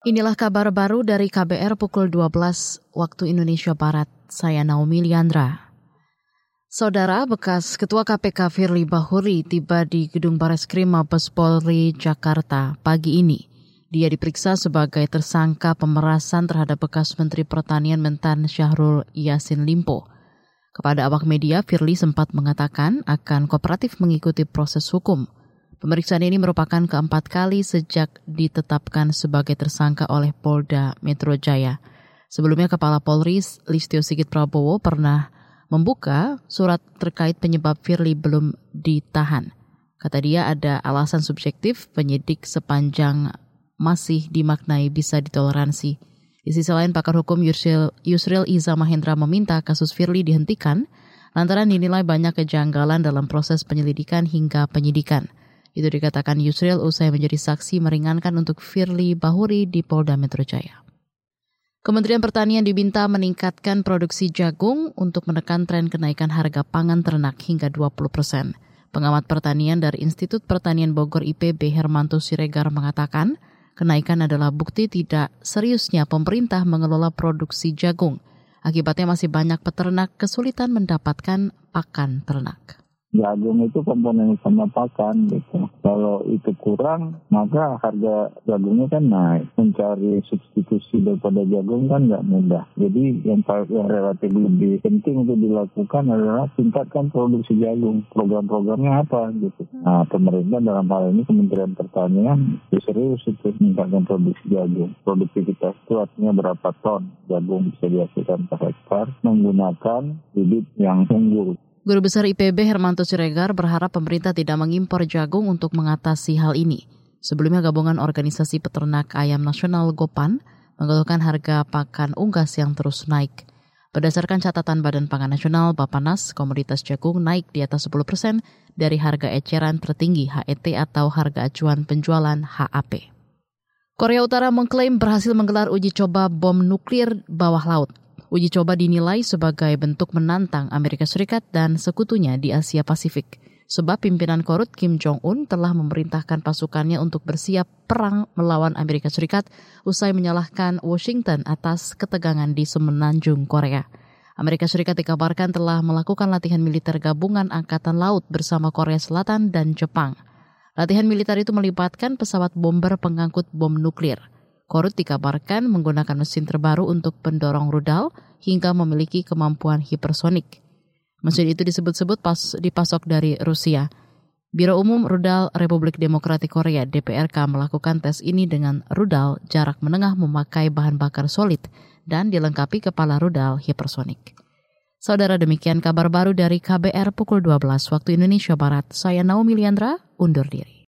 Inilah kabar baru dari KBR pukul 12 waktu Indonesia Barat. Saya Naomi Liandra. Saudara bekas Ketua KPK Firly Bahuri tiba di Gedung Bareskrim Mabes Polri Jakarta pagi ini. Dia diperiksa sebagai tersangka pemerasan terhadap bekas Menteri Pertanian Mentan Syahrul Yasin Limpo. Kepada awak media, Firly sempat mengatakan akan kooperatif mengikuti proses hukum. Pemeriksaan ini merupakan keempat kali sejak ditetapkan sebagai tersangka oleh Polda Metro Jaya. Sebelumnya Kepala Polri Listio Sigit Prabowo pernah membuka surat terkait penyebab Firly belum ditahan. Kata dia ada alasan subjektif penyidik sepanjang masih dimaknai bisa ditoleransi. Di sisi lain, pakar hukum Yusril, Yusril Iza Mahendra meminta kasus Firly dihentikan lantaran dinilai banyak kejanggalan dalam proses penyelidikan hingga penyidikan. Itu dikatakan Yusril usai menjadi saksi meringankan untuk Firly Bahuri di Polda Metro Jaya. Kementerian Pertanian diminta meningkatkan produksi jagung untuk menekan tren kenaikan harga pangan ternak hingga 20 persen. Pengamat pertanian dari Institut Pertanian Bogor IPB Hermanto Siregar mengatakan, kenaikan adalah bukti tidak seriusnya pemerintah mengelola produksi jagung. Akibatnya masih banyak peternak kesulitan mendapatkan pakan ternak jagung itu komponen utama pakan gitu. Kalau itu kurang, maka harga jagungnya kan naik. Mencari substitusi daripada jagung kan nggak mudah. Jadi yang, yang relatif lebih penting untuk dilakukan adalah tingkatkan produksi jagung. Program-programnya apa gitu. Nah pemerintah dalam hal ini Kementerian Pertanian serius itu meningkatkan produksi jagung. Produktivitas itu artinya berapa ton jagung bisa dihasilkan per hektar menggunakan bibit yang unggul. Guru Besar IPB Hermanto Siregar berharap pemerintah tidak mengimpor jagung untuk mengatasi hal ini. Sebelumnya gabungan organisasi peternak ayam nasional Gopan mengeluhkan harga pakan unggas yang terus naik. Berdasarkan catatan Badan Pangan Nasional Bapanas, komoditas jagung naik di atas 10 persen dari harga eceran tertinggi HET atau harga acuan penjualan HAP. Korea Utara mengklaim berhasil menggelar uji coba bom nuklir bawah laut. Uji coba dinilai sebagai bentuk menantang Amerika Serikat dan sekutunya di Asia Pasifik. Sebab pimpinan Korut Kim Jong-un telah memerintahkan pasukannya untuk bersiap perang melawan Amerika Serikat usai menyalahkan Washington atas ketegangan di semenanjung Korea. Amerika Serikat dikabarkan telah melakukan latihan militer gabungan Angkatan Laut bersama Korea Selatan dan Jepang. Latihan militer itu melibatkan pesawat bomber pengangkut bom nuklir. Korut dikabarkan menggunakan mesin terbaru untuk pendorong rudal hingga memiliki kemampuan hipersonik. Mesin itu disebut-sebut pas dipasok dari Rusia. Biro Umum Rudal Republik Demokratik Korea DPRK melakukan tes ini dengan rudal jarak menengah memakai bahan bakar solid dan dilengkapi kepala rudal hipersonik. Saudara demikian kabar baru dari KBR pukul 12 waktu Indonesia Barat. Saya Naomi Liandra, undur diri.